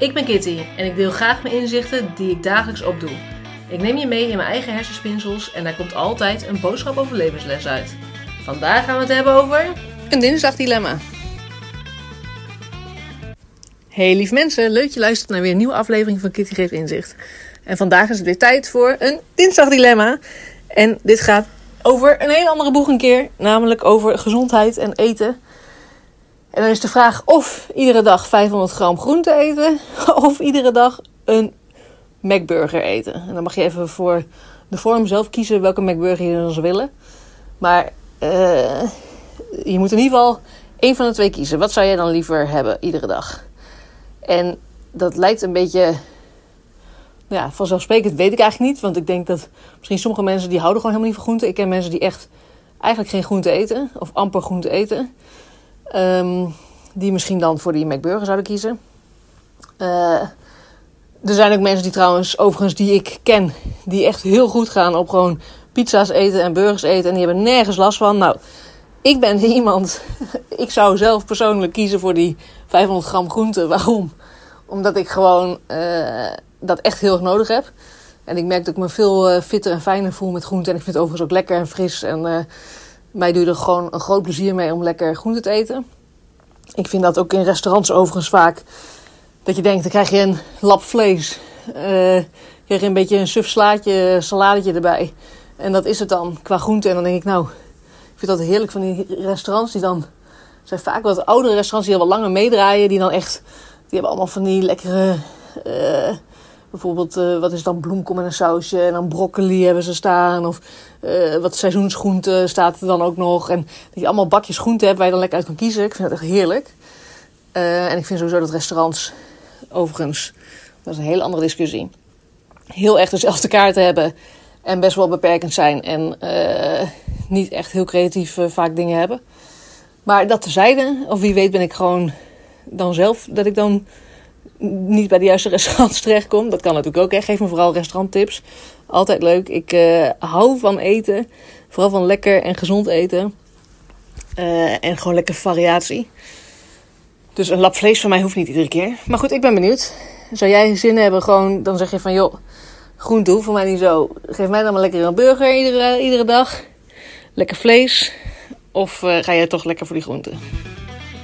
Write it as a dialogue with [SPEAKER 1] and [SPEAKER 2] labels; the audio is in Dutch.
[SPEAKER 1] Ik ben Kitty en ik deel graag mijn inzichten die ik dagelijks opdoe. Ik neem je mee in mijn eigen hersenspinsels en daar komt altijd een boodschap over levensles uit. Vandaag gaan we het hebben over een dinsdagdilemma. Hey lief mensen, leuk je luistert naar weer een nieuwe aflevering van Kitty Geeft Inzicht. En vandaag is het weer tijd voor een dinsdagdilemma. En dit gaat over een hele andere boeg een keer, namelijk over gezondheid en eten. En dan is de vraag of iedere dag 500 gram groente eten of iedere dag een McBurger eten. En dan mag je even voor de vorm zelf kiezen welke McBurger je dan zou willen. Maar uh, je moet in ieder geval één van de twee kiezen. Wat zou jij dan liever hebben iedere dag? En dat lijkt een beetje ja, vanzelfsprekend, weet ik eigenlijk niet. Want ik denk dat misschien sommige mensen die houden gewoon helemaal niet van groente. Ik ken mensen die echt eigenlijk geen groente eten of amper groente eten. Um, die misschien dan voor die McBurger zouden kiezen. Uh, er zijn ook mensen die trouwens, overigens, die ik ken, die echt heel goed gaan op gewoon pizza's eten en burgers eten. En die hebben nergens last van. Nou, ik ben iemand, ik zou zelf persoonlijk kiezen voor die 500 gram groente. Waarom? Omdat ik gewoon uh, dat echt heel erg nodig heb. En ik merk dat ik me veel uh, fitter en fijner voel met groente. En ik vind het overigens ook lekker en fris. En mij doet er gewoon een groot plezier mee om lekker groente te eten. Ik vind dat ook in restaurants overigens vaak. Dat je denkt, dan krijg je een lap vlees. Uh, krijg je een beetje een suf slaatje, saladetje erbij. En dat is het dan qua groente. En dan denk ik, nou, ik vind dat heerlijk van die restaurants die dan... zijn vaak wat oudere restaurants die al wat langer meedraaien. Die dan echt... Die hebben allemaal van die lekkere... Uh, bijvoorbeeld, uh, wat is dan bloemkom en een sausje. En dan broccoli hebben ze staan. Of uh, wat seizoensgroente staat er dan ook nog. En dat je allemaal bakjes groente hebt waar je dan lekker uit kan kiezen. Ik vind dat echt heerlijk. Uh, en ik vind sowieso dat restaurants, overigens, dat is een hele andere discussie. Heel echt dezelfde kaarten hebben. En best wel beperkend zijn. En niet echt heel creatief vaak dingen hebben. Maar dat tezijde, of wie weet ben ik gewoon dan zelf, dat ik dan niet bij de juiste restaurants terechtkom. Dat kan natuurlijk ook. Geef me vooral restauranttips. Altijd leuk. Ik uh, hou van eten. Vooral van lekker en gezond eten. Uh, en gewoon lekker variatie. Dus een lap vlees van mij hoeft niet iedere keer. Maar goed, ik ben benieuwd. Zou jij zin hebben, gewoon, dan zeg je van joh, groente hoeft voor mij niet zo. Geef mij dan maar lekker een burger iedere, iedere dag. Lekker vlees. Of uh, ga jij toch lekker voor die groenten?